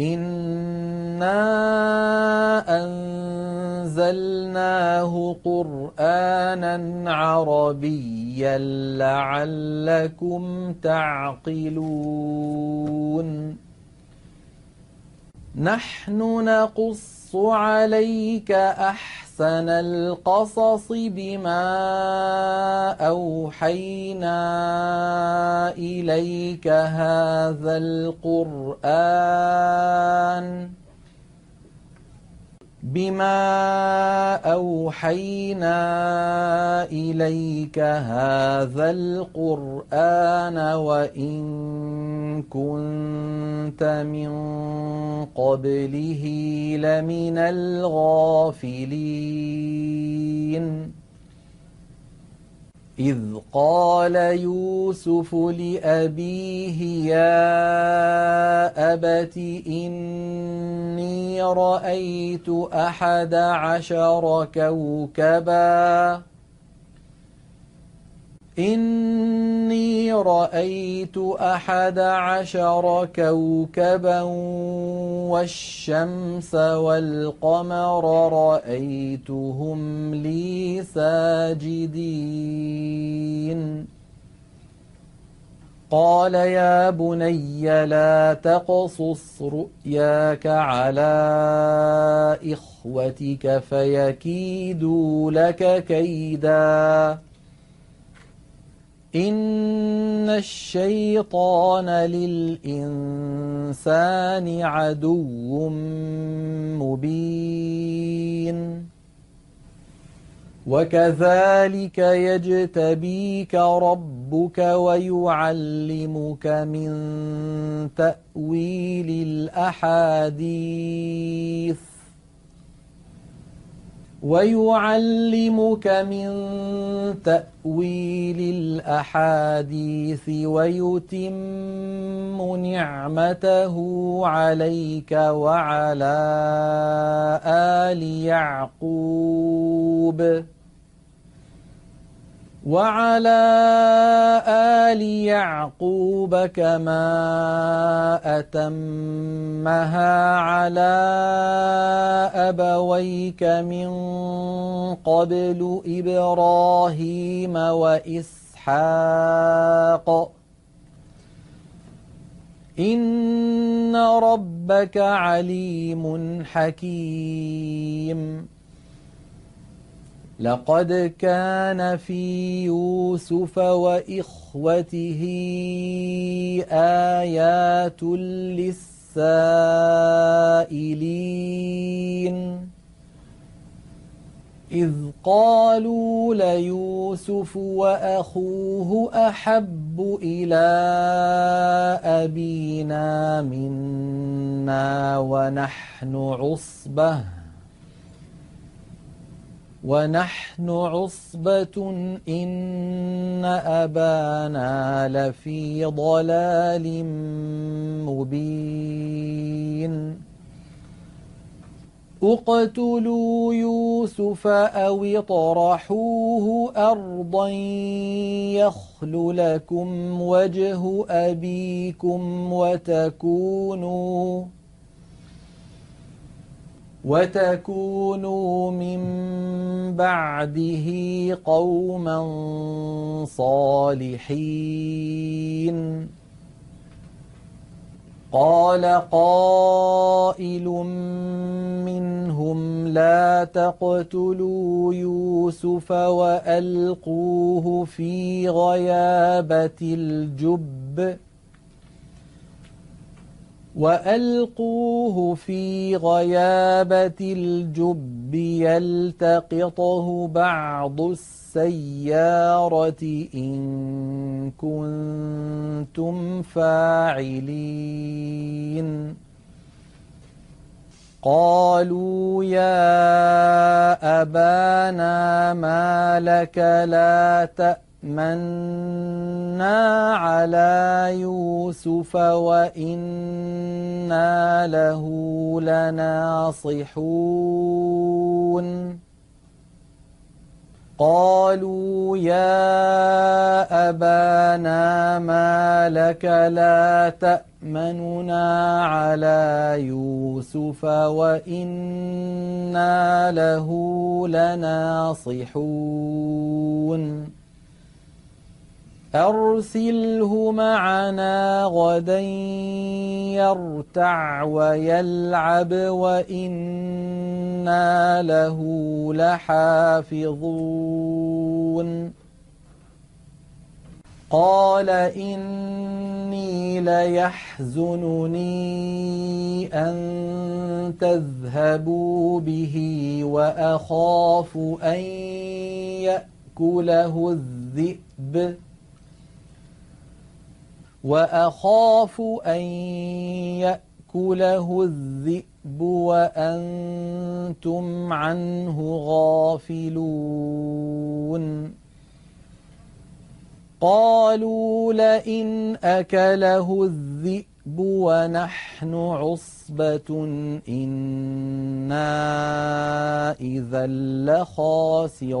إنا أنزلناه قرآنا عربيا لعلكم تعقلون نحن نقص عليك أحسن القصص بما أوحينا إليك هذا القرآن. بما أوحينا إليك هذا القرآن وإن كنت من قبله لمن الغافلين إذ قال يوسف لأبيه يا أبت إني رأيت أحد عشر كوكباً إني رأيت أحد عشر كوكبا والشمس والقمر رأيتهم لي ساجدين. قال يا بني لا تقصص رؤياك على إخوتك فيكيدوا لك كيداً. إن الشيطان للإنسان عدو مبين. وكذلك يجتبيك ربك ويعلمك من تأويل الأحاديث. ويعلمك من تأويل الأحاديث ويتم نعمته عليك وعلى آل يعقوب. وعلى آل يعقوب كما أتمها على أبويك من قبل إبراهيم وإسحاق. إن ربك عليم حكيم. لقد كان في يوسف وإخوته آيات للسائلين. إذ قالوا ليوسف وأخوه أحب إلى أبينا منا ونحن عصبة. ونحن عصبة إن أبانا لفي ضلال مبين. اقتلوا يوسف أو اطرحوه أرضا يخل لكم وجه أبيكم وتكونوا وتكونوا من بعده قوما صالحين. قال قائل منهم لا تقتلوا يوسف وألقوه في غيابة الجب. والقوه في غيابه الجب يلتقطه بعض السياره ان كنتم فاعلين قالوا يا أبانا ما لك لا تأمنا على يوسف وإنا له لناصحون قالوا يا أبانا ما لك لا تأمننا على يوسف وإنا له لناصحون أرسله معنا غدا يرتع ويلعب وإنا له لحافظون. قال إني ليحزنني أن تذهبوا به وأخاف أن يأكله الذئب. وأخاف أن يأكله الذئب وأنتم عنه غافلون. قالوا لئن أكله الذئب ونحن عصبة إنا إذا لخاسرون.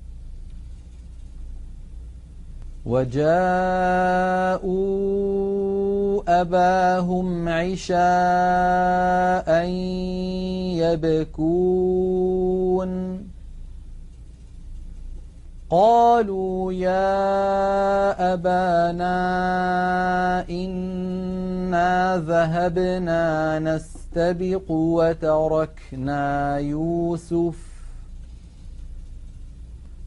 وجاءوا أباهم عشاء يبكون. قالوا يا أبانا إنا ذهبنا نستبق وتركنا يوسف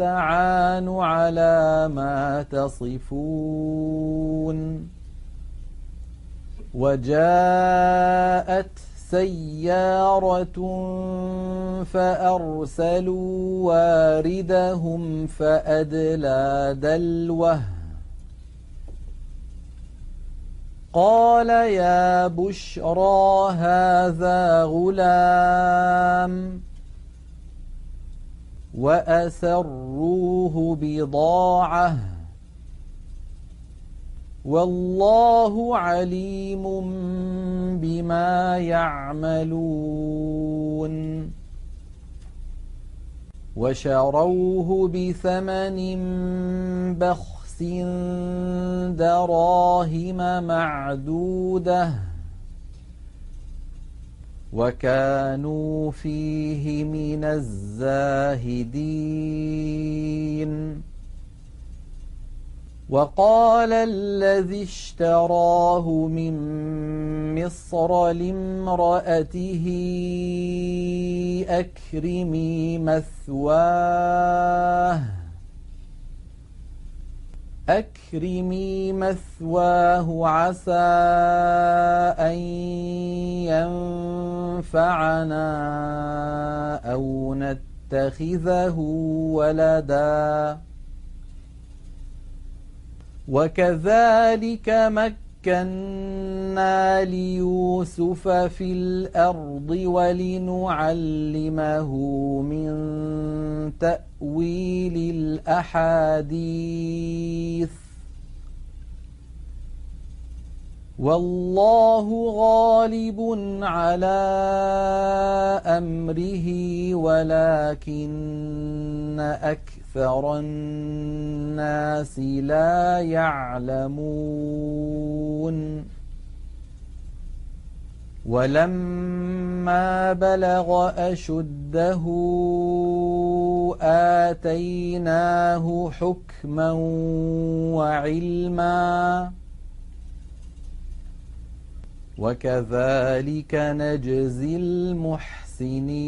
المستعان على ما تصفون. وجاءت سيارة فأرسلوا واردهم فأدلى دلوه. قال يا بشرى هذا غلام. وأسروه بضاعة والله عليم بما يعملون وشروه بثمن بخس دراهم معدوده وكانوا فيه من الزاهدين. وقال الذي اشتراه من مصر لامرأته أكرمي مثواه. أكرمي مثواه عسى أن ينفعنا أو نتخذه ولدا. وكذلك مكنا ليوسف في الأرض ولنعلمه من تأويل الأحاديث. والله غالب على أمره ولكن أكثر الناس لا يعلمون. ولما بلغ أشده آتيناه حكما وعلما. وكذلك نجزي المحسنين.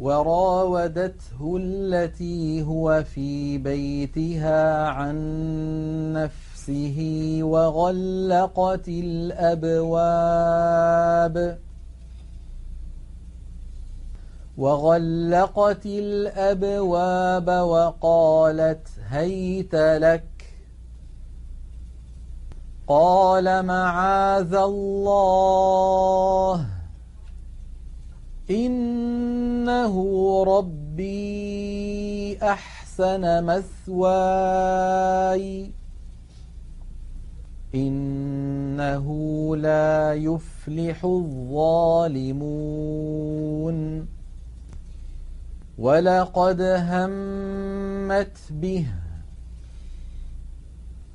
وراودته التي هو في بيتها عن نفسه وغلقت الأبواب وغلقت الأبواب وقالت هيت لك قال معاذ الله. إنه ربي أحسن مثواي. إنه لا يفلح الظالمون. ولقد همت به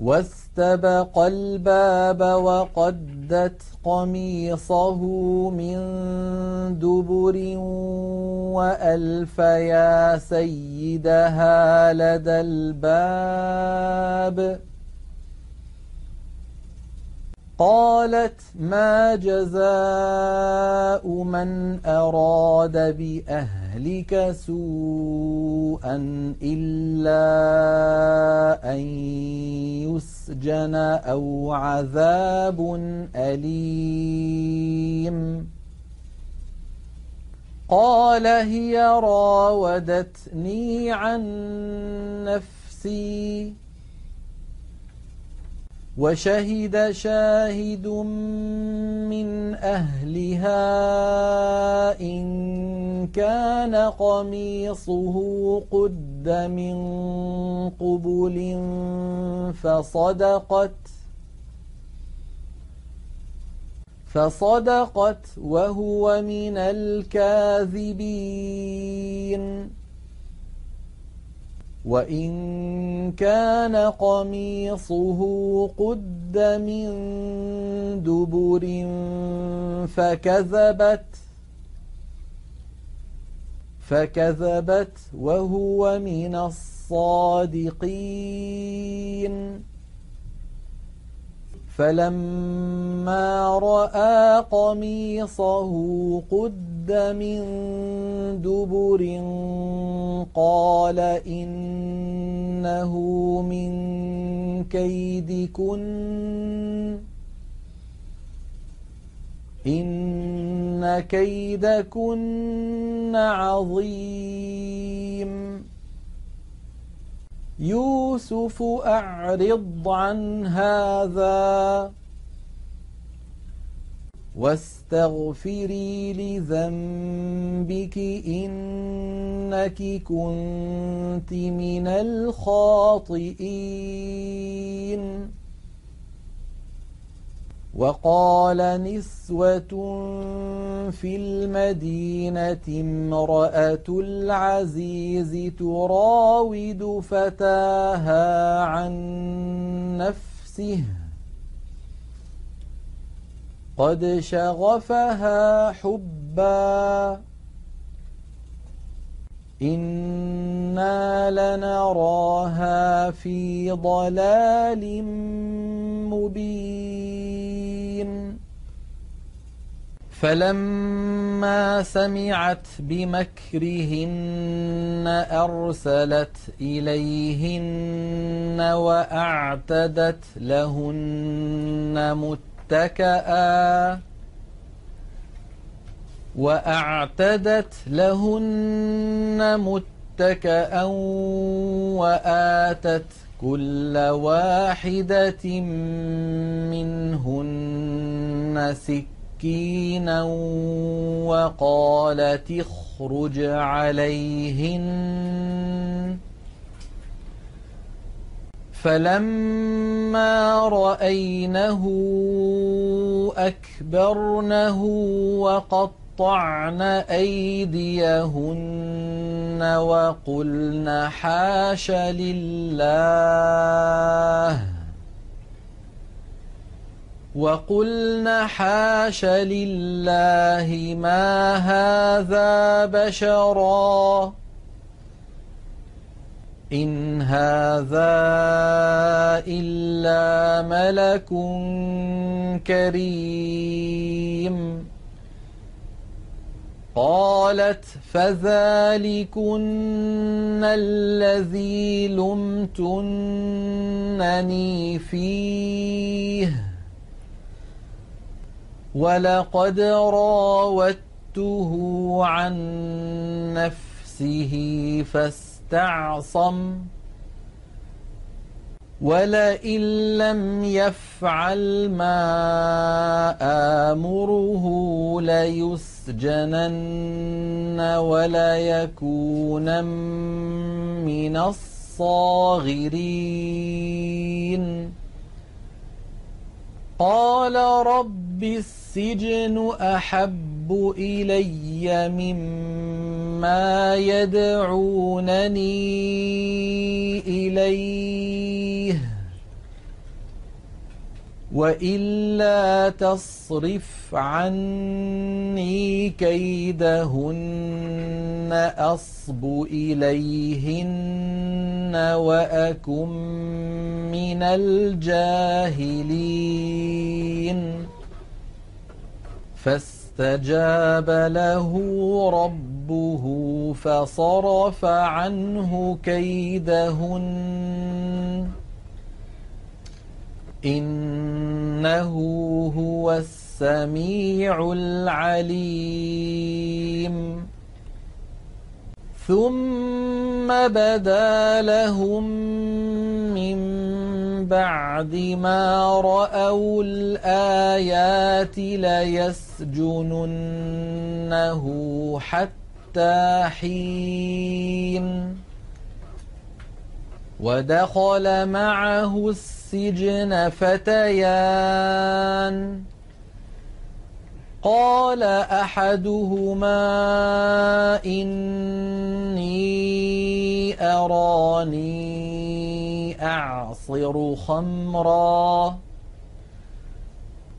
واستبق الباب وقدت قميصه من دبر وألف يا سيدها لدى الباب. قالت ما جزاء من أراد باهلك سوءا إلا أن يسجن أو عذاب أليم. قال هي راودتني عن نفسي. وشهد شاهد من أهلها إن كان قميصه قد من قبل فصدقت فصدقت وهو من الكاذبين وإن كان قميصه قد من دبر فكذبت فكذبت وهو من الصادقين. فلما رأى قميصه قد من دبر قال إنه من كيدكن إن كيدكن عظيم يوسف أعرض عن هذا واستغفري لذنبك إنك كنت من الخاطئين. وقال نسوة في المدينة امرأة العزيز تراود فتاها عن نفسه. قد شغفها حبا. إنا لنراها في ضلال مبين. فلما سمعت بمكرهن أرسلت إليهن وأعتدت لهن متكئا وأعتدت لهن متكئا وآتت كل واحدة منهن سكينا وقالت اخرج عليهن فلما رأينه أكبرنه وقط وقطعن أيديهن وقلن حاش لله وقلن حاش لله ما هذا بشرا إن هذا إلا ملك كريم قالت فذلكن الذي لمتنني فيه ولقد راودته عن نفسه فاستعصم ولئن لم يفعل ما آمره ليسجنن وليكون من الصاغرين قال رب السجن أحب إلي مما يدعونني إليه. وإلا تصرف عني كيدهن أصب إليهن وأكن من الجاهلين. فاستجاب له ربه فصرف عنه كيدهن. إنه هو السميع العليم. ثم بدا لهم من بعد ما رأوا الآيات ليسجننه حتى حين ودخل معه السجن فتيان. قال أحدهما إني أراني أعصر خمرا.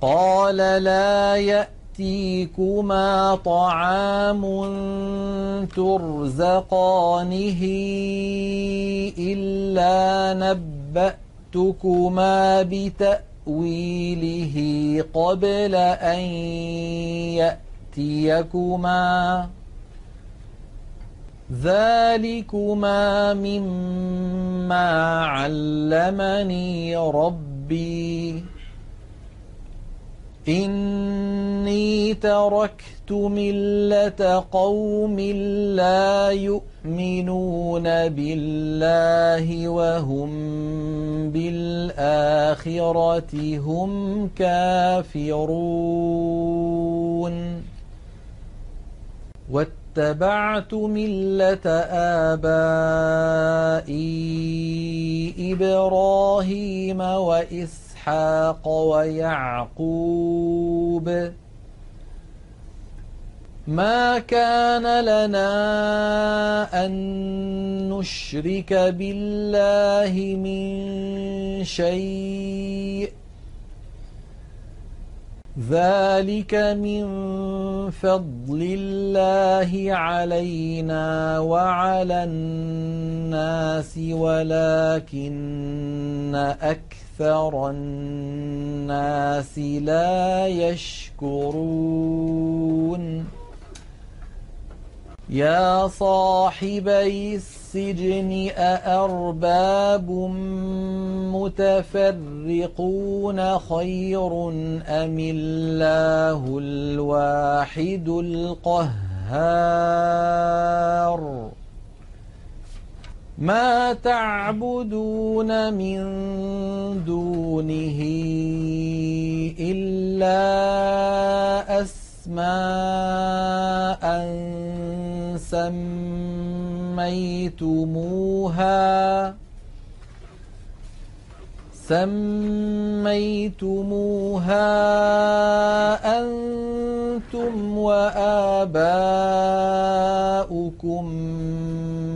قال لا يأتيكما طعام ترزقانه إلا نبأتكما بتأويله تأويله قبل أن يأتيكما ذلكما مما علمني ربي إني تركت ملة قوم لا يؤمنون بالله وهم بالآخرة هم كافرون واتبعت ملة آبائي إبراهيم وإسحاق ويعقوب. ما كان لنا أن نشرك بالله من شيء ذلك من فضل الله علينا وعلى الناس ولكن أكثر الناس لا يشكرون يا صاحبي السجن أأرباب متفرقون خير أم الله الواحد القهار؟ ما تعبدون من دونه إلا أسماء سميتموها. سميتموها أنتم وآباؤكم.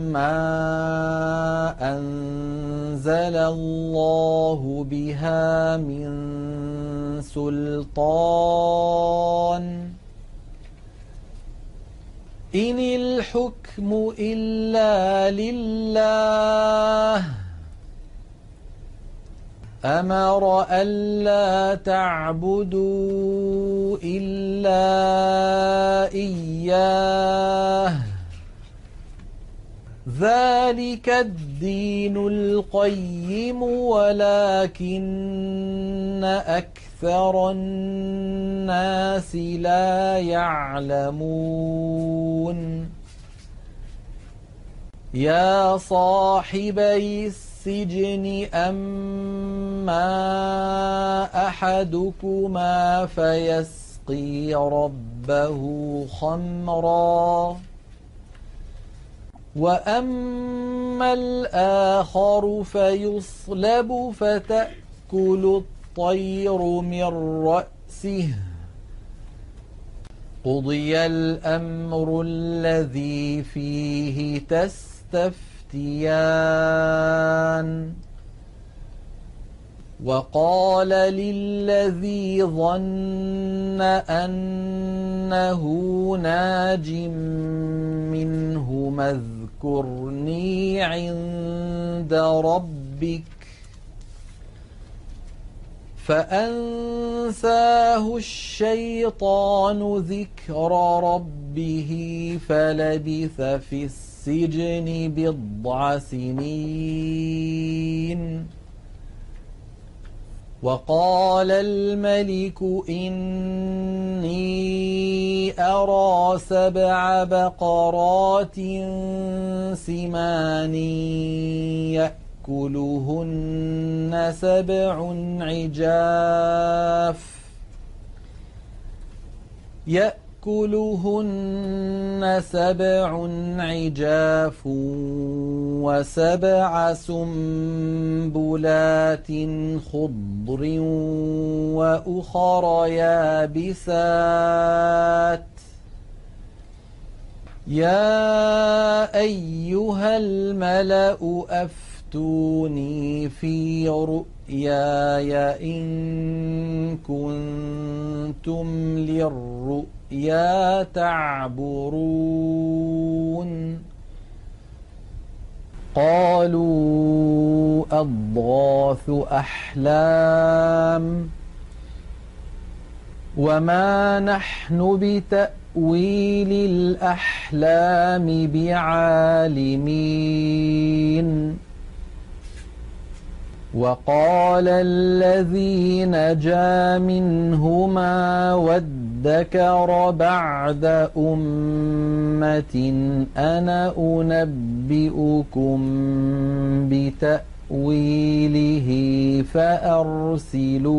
ما أنزل الله بها من سلطان. إن الحكم إلا لله. أمر ألا تعبدوا إلا إياه. ذلك الدين القيم ولكن أكثر الناس لا يعلمون يا صاحبي السجن أما أحدكما فيسقي ربه خمرا وأما الآخر فيصلب فتأكل الطير من رأسه قضي الأمر الذي فيه تستفتيان وقال للذي ظن أنه ناج منه اذكرني عند ربك فأنساه الشيطان ذكر ربه فلبث في السجن بضع سنين. وقال الملك إني أرى سبع بقرات سمان يأكلهن سبع عجاف سبع عجاف وسبع سنبلات خضر وأخر يابسات يا أيها الملأ أف فأتوني في رؤياي إن كنتم للرؤيا تعبرون. قالوا أضغاث أحلام وما نحن بتأويل الأحلام بعالمين. وقال الذي نجا منهما وادكر بعد أمة أنا أنبئكم بتأويله فأرسلون.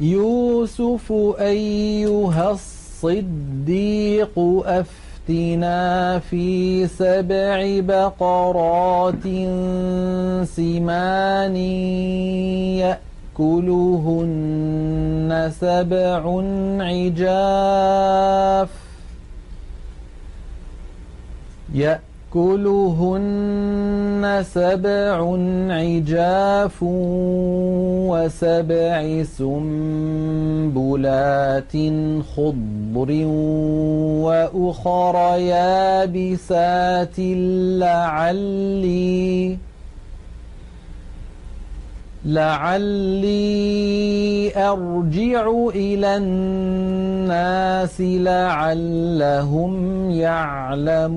يوسف أيها الصديق أفتنا في سبع بقرات سمان يأكلهن سبع عجاف يأكلهن سبع عجاف وسبع سنبلات خضر وأخر يابسات لعلي لعلي أرجع إلى الناس لعلهم يعلمون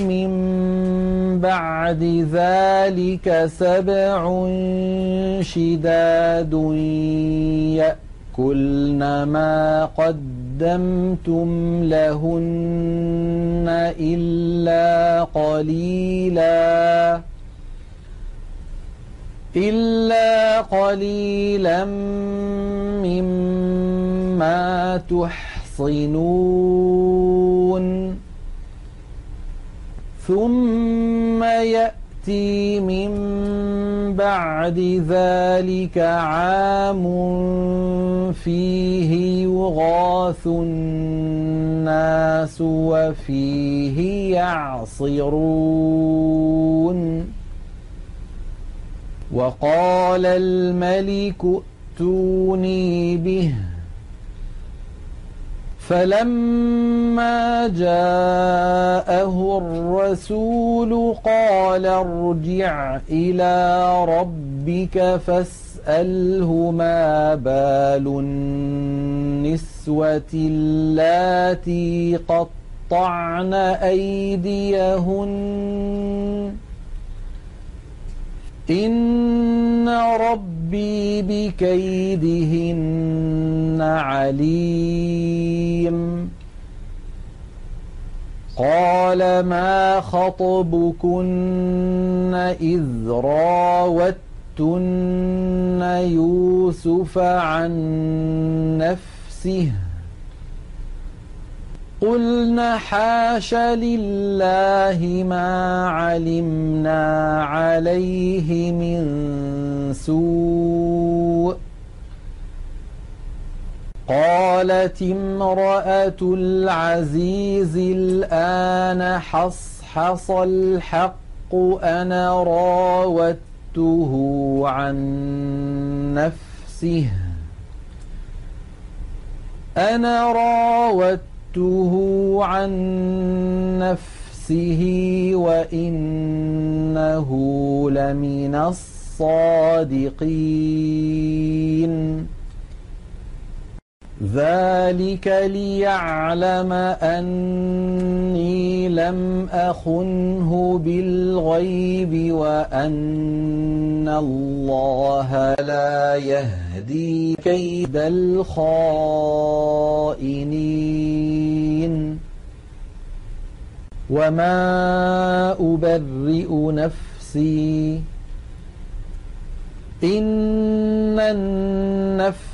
من بعد ذلك سبع شداد يأتي يأكلن ما قدمتم لهن إلا قليلا إلا قليلا مما تحصنون ثم يأتي من بعد ذلك عام فيه يغاث الناس وفيه يعصرون وقال الملك ائتوني به فلما جاءه الرسول قال ارجع إلى ربك فاسأله ما بال النسوة اللاتي قطعن أيديهن. إن ربي بكيدهن عليم. قال ما خطبكن إذ راوتن يوسف عن نفسه قلنا حاش لله ما علمنا عليه من سوء. قالت امرأة العزيز الآن حصحص الحق أنا راودته عن نفسه. أنا راودته صدته عن نفسه وإنه لمن الصادقين ذلك ليعلم أني لم أخنه بالغيب وأن الله لا يهدي كيد الخائنين وما أبرئ نفسي إن النفس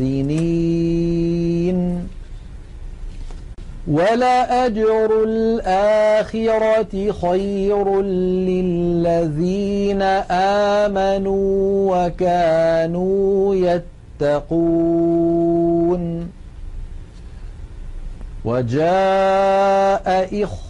سنين ولأجر الآخرة خير للذين آمنوا وكانوا يتقون. وجاء إخوة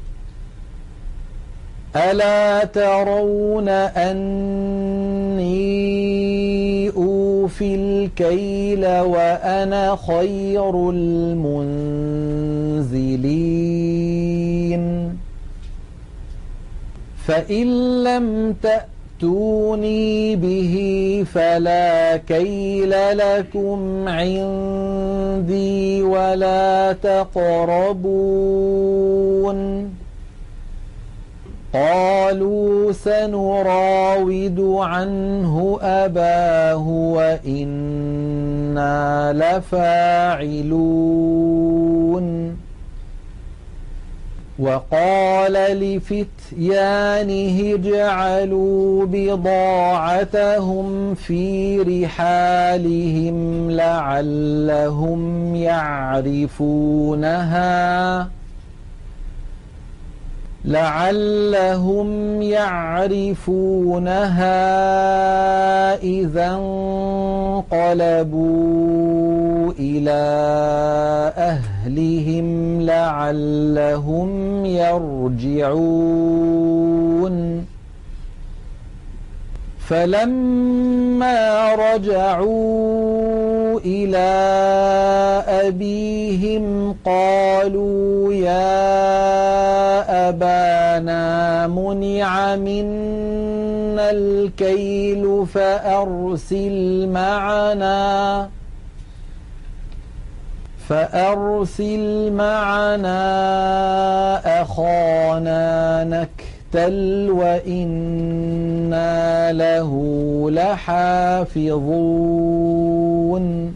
ألا ترون أني أوفي الكيل وأنا خير المنزلين فإن لم تأتوا فأتوني به فلا كيل لكم عندي ولا تقربون قالوا سنراود عنه أباه وإنا لفاعلون. وقال لفتيانه اجعلوا بضاعتهم في رحالهم لعلهم يعرفونها. لعلهم يعرفونها إذا انقلبوا إلى أهلهم لعلهم يرجعون. فلما رجعوا إلى أبيهم قالوا يا أبانا منع منا الكيل فأرسل معنا فأرسل معنا أخانا نكتل وإنا له لحافظون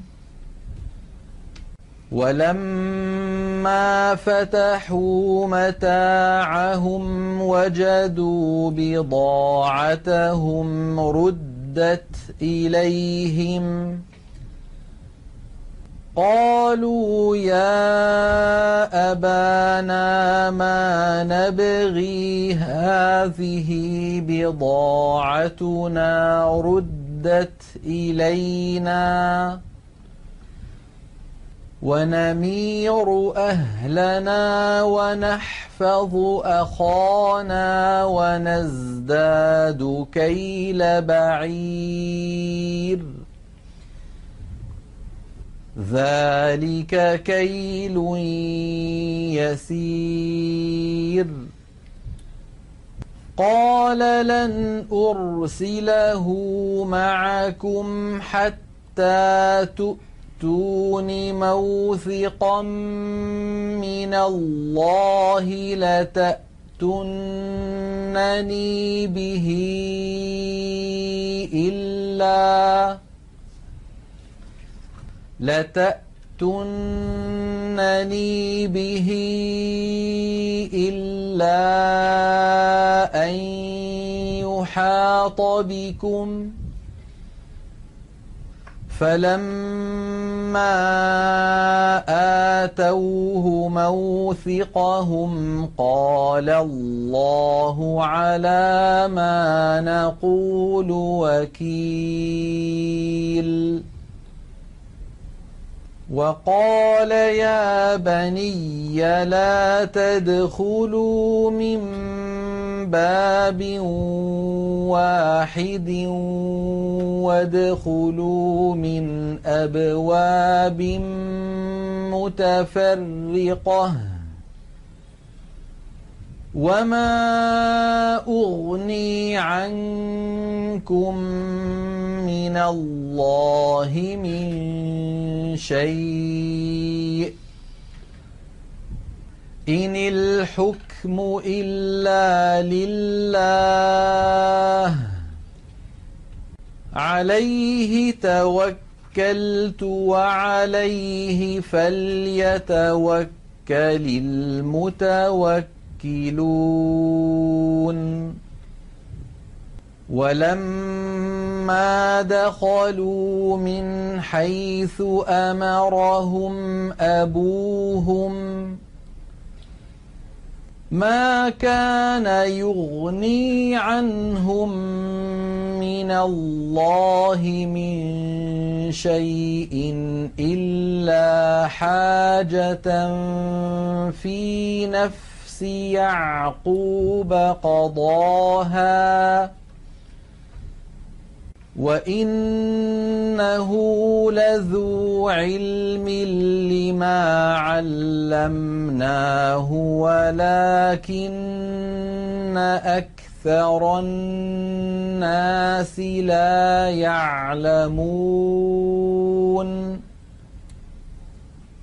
ولما فتحوا متاعهم وجدوا بضاعتهم ردت إليهم قالوا يا أبانا ما نبغي هذه بضاعتنا ردت إلينا ونمير أهلنا ونحفظ أخانا ونزداد كيل بعير. ذلك كيل يسير. قال لن أرسله معكم حتى تؤتون موثقا من الله لتأتونني به إلا لتأتنني به إلا أن يحاط بكم فلما آتوه موثقهم قال الله على ما نقول وكيل وقال يا بني لا تدخلوا من باب واحد وادخلوا من أبواب متفرقة. وما أغني عنكم من الله من شيء إن الحكم إلا لله عليه توكلت وعليه فليتوكل المتوكل يوكلون ولما دخلوا من حيث امرهم ابوهم ما كان يغني عنهم من الله من شيء الا حاجة في نفس يعقوب قضاها وإنه لذو علم لما علمناه ولكن أكثر الناس لا يعلمون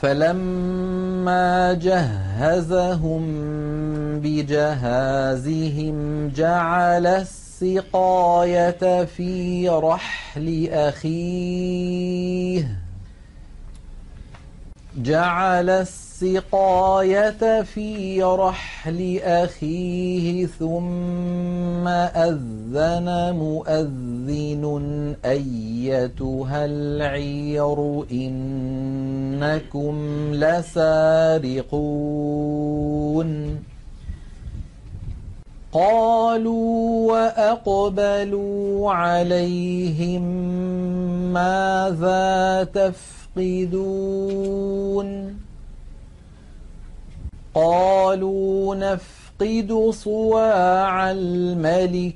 فلما جهزهم بجهازهم جعل السقاية في رحل أخيه. جعل السقاية في رحل أخيه ثم أذن مؤذن أيتها العير إنكم لسارقون. قالوا وأقبلوا عليهم ماذا تفقدون قالوا نفقد صواع الملك.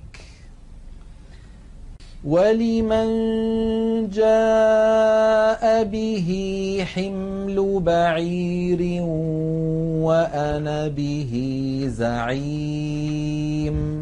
ولمن جاء به حمل بعير وأنا به زعيم.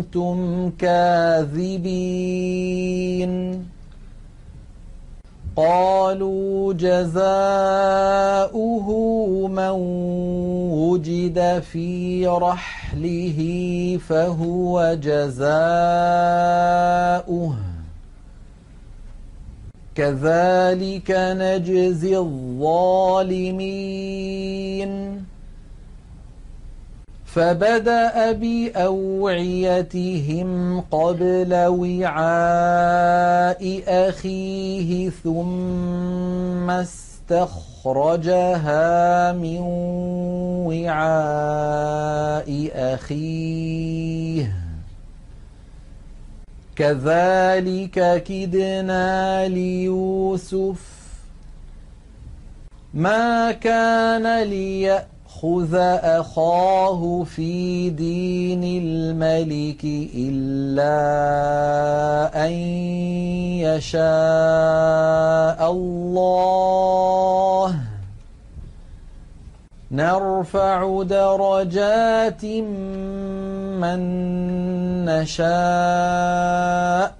كنتم كاذبين. قالوا جزاؤه من وجد في رحله فهو جزاؤه. كذلك نجزي الظالمين. فبدأ بأوعيتهم قبل وعاء أخيه ثم استخرجها من وعاء أخيه. كذلك كدنا ليوسف. ما كان ليأ يأخذ أخاه في دين الملك إلا أن يشاء الله نرفع درجات من نشاء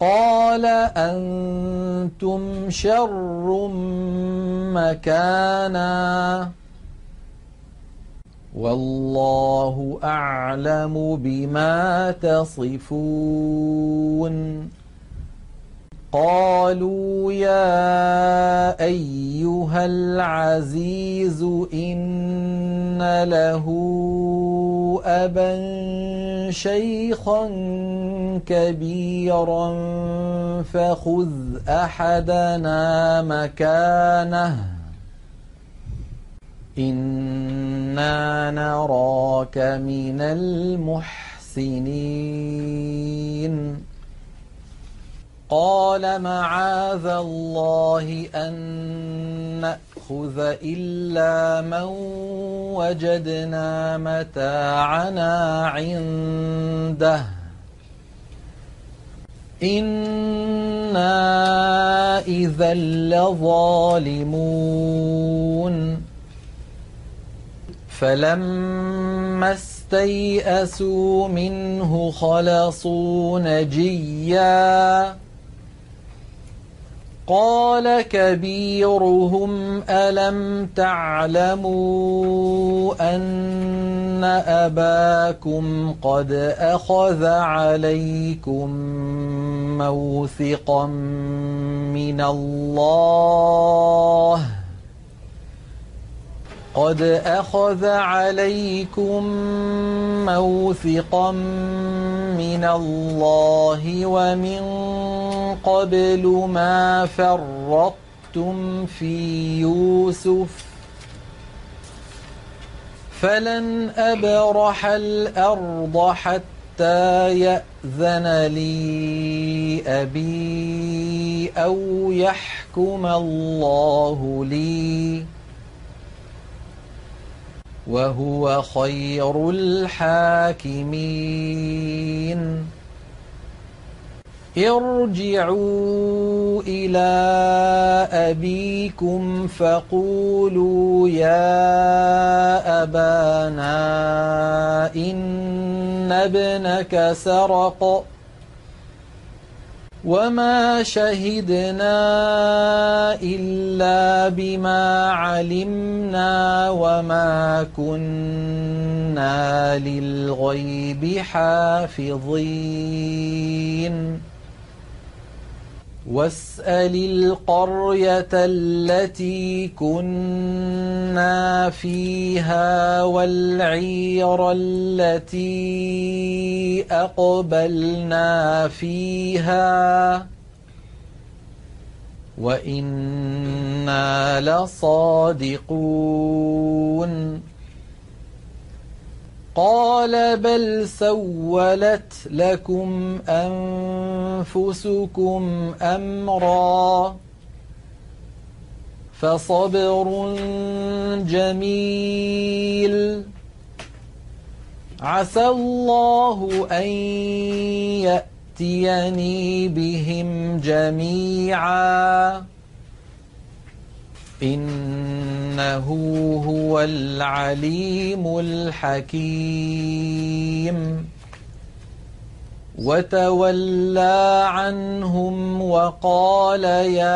قال أنتم شر مكانا. والله أعلم بما تصفون. قالوا يا أيها العزيز إن له أبا شيخا كبيرا فخذ أحدنا مكانه. إنا نراك من المحسنين. قال معاذ الله أن نأخذ إلا من وجدنا متاعنا عنده. إنا إذا لظالمون. فلما استيئسوا منه خلصوا نجيا. قال كبيرهم ألم تعلموا أن أباكم قد أخذ عليكم موثقا من الله؟ قد أخذ عليكم موثقا من الله ومن قبل ما فرطتم في يوسف فلن أبرح الأرض حتى يأذن لي أبي أو يحكم الله لي وهو خير الحاكمين. ارجعوا إلى أبيكم فقولوا يا أبانا إن ابنك سرق. وما شهدنا إلا بما علمنا وما كنا للغيب حافظين واسأل القرية التي كنا فيها والعير التي أقبلنا فيها. وإنا لصادقون. قال بل سولت لكم أنفسكم أمرا فصبر جميل. عسى الله أن يأتيني بهم جميعا. إنه هو العليم الحكيم. وتولى عنهم وقال يا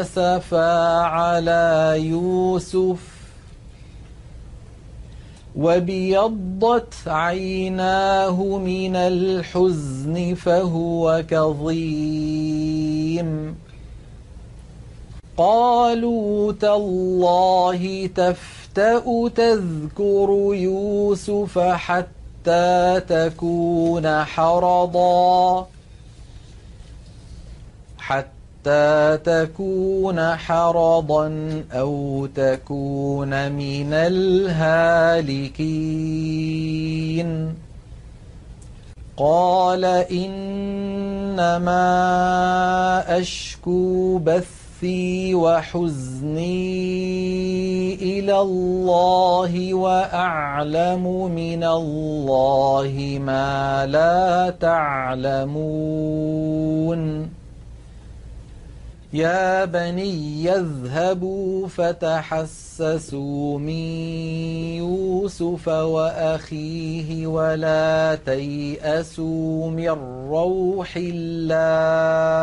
أسفا على يوسف. وبيضت عيناه من الحزن فهو كظيم. قالوا تالله تفتأ تذكر يوسف حتى تكون حرضا. حتى تكون حرضا أو تكون من الهالكين. قال إنما أشكو بث بثي وحزني إلى الله وأعلم من الله ما لا تعلمون. يا بني يذهبوا فتحسسوا من يوسف وأخيه ولا تيأسوا من روح الله.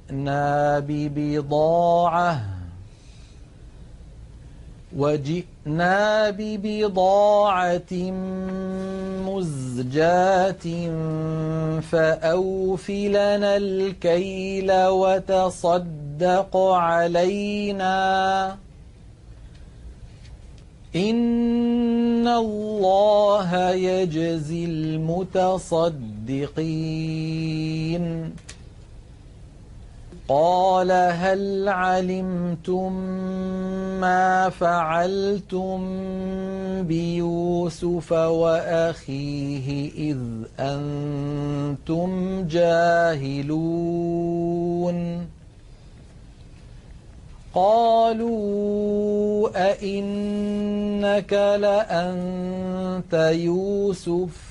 جئنا ببضاعة وجئنا ببضاعة مزجاة فأوفلنا الكيل وتصدق علينا إن الله يجزي المتصدقين قال هل علمتم ما فعلتم بيوسف وأخيه إذ أنتم جاهلون؟ قالوا أئنك لأنت يوسف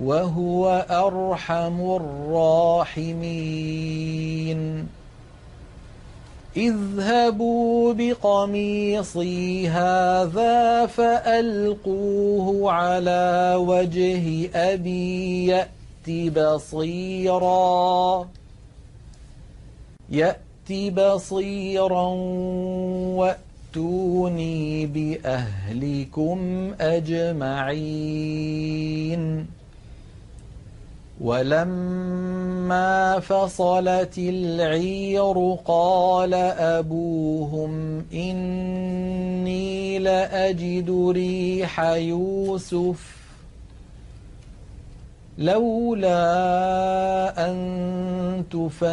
وهو أرحم الراحمين. اذهبوا بقميصي هذا فألقوه على وجه أبي يأت بصيرا. يأت بصيرا وأتوني بأهلكم أجمعين. ولما فصلت العير قال أبوهم إني لأجد ريح يوسف لولا أن تفندون.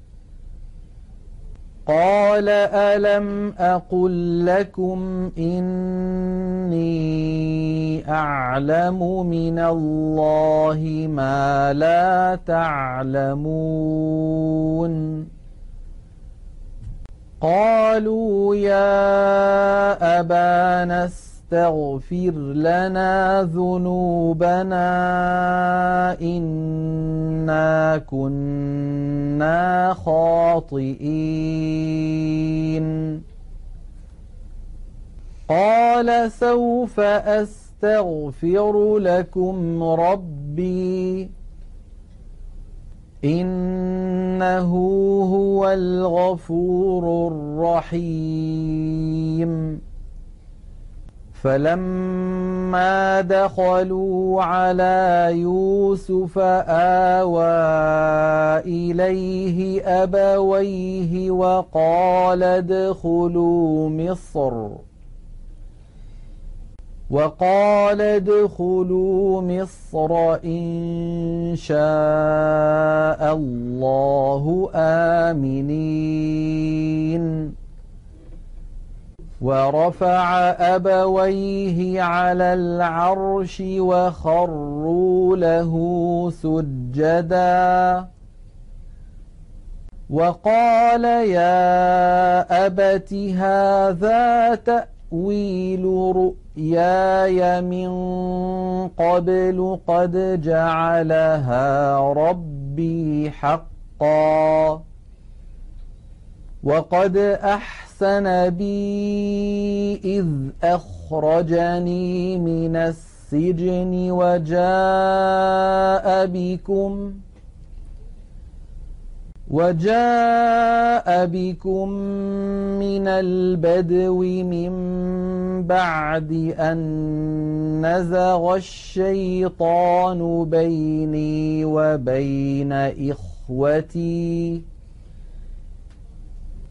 قال ألم أقل لكم إني أعلم من الله ما لا تعلمون قالوا يا أبانا استغفر لنا ذنوبنا إنا كنا خاطئين. قال سوف أستغفر لكم ربي إنه هو الغفور الرحيم. فلما دخلوا على يوسف آوى إليه أبويه وقال ادخلوا مصر. وقال ادخلوا مصر إن شاء الله آمنين. ورفع أبويه على العرش وخروا له سجدا. وقال يا أبت هذا تأويل رؤياي من قبل قد جعلها ربي حقا. وقد أحسن أحسن بي إذ أخرجني من السجن وجاء بكم وجاء بكم من البدو من بعد أن نزغ الشيطان بيني وبين إخوتي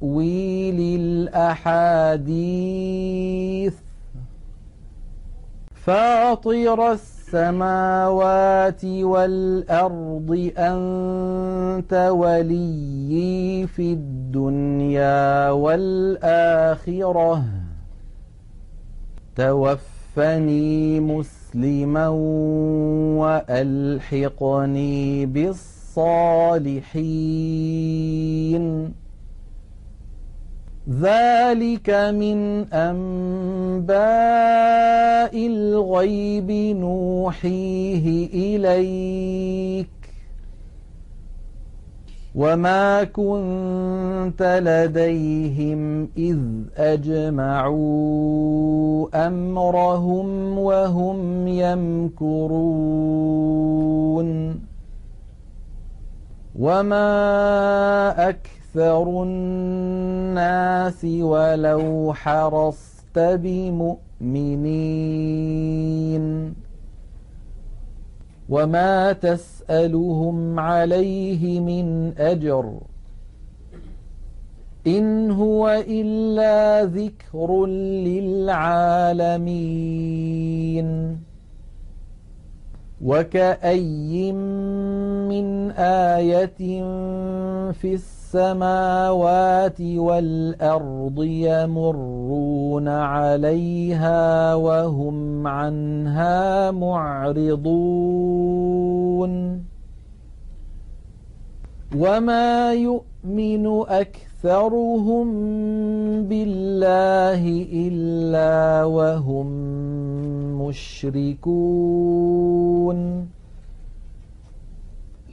تأويل الأحاديث فاطر السماوات والأرض أنت وليي في الدنيا والآخرة. توفني مسلما وألحقني بالصالحين. ذلك من أنباء الغيب نوحيه إليك وما كنت لديهم إذ أجمعوا أمرهم وهم يمكرون وما أكثر أكثر الناس ولو حرصت بمؤمنين. وما تسألهم عليه من أجر. إن هو إلا ذكر للعالمين. وكأي من آية في السماء السماوات والأرض يمرون عليها وهم عنها معرضون. وما يؤمن أكثرهم بالله إلا وهم مشركون.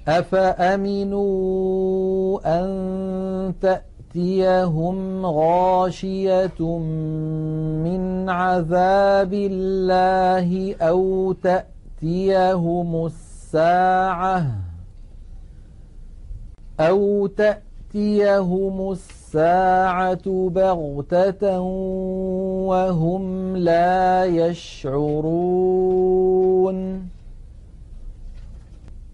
أفأمنوا أن تأتيهم غاشية من عذاب الله أو تأتيهم الساعة أو تأتيهم الساعة بغتة وهم لا يشعرون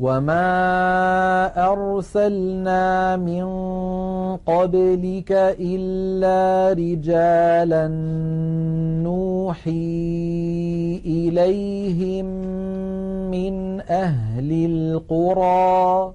وما ارسلنا من قبلك الا رجالا نوحي اليهم من أهل القرى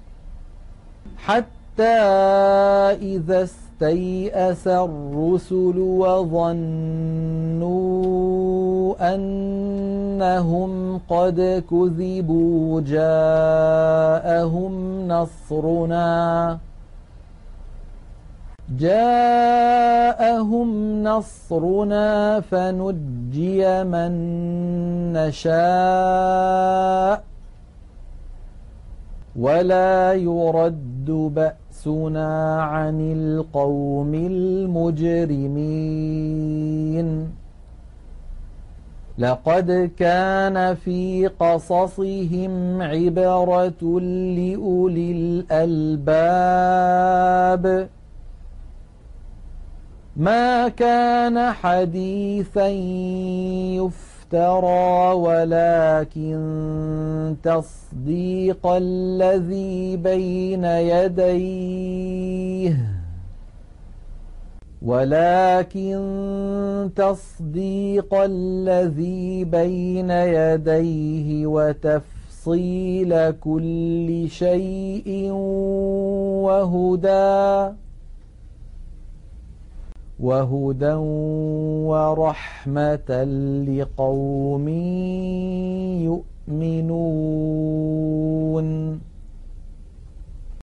حتى إذا استيأس الرسل وظنوا أنهم قد كذبوا جاءهم نصرنا جاءهم نصرنا فنجي من نشاء ولا يرد بأسنا عن القوم المجرمين. لقد كان في قصصهم عبرة لأولي الألباب. ما كان حديثا يفتر افترى ولكن تصديق الذي بين يديه. ولكن تصديق الذي بين يديه وتفصيل كل شيء وهدى. وهدى ورحمة لقوم يؤمنون.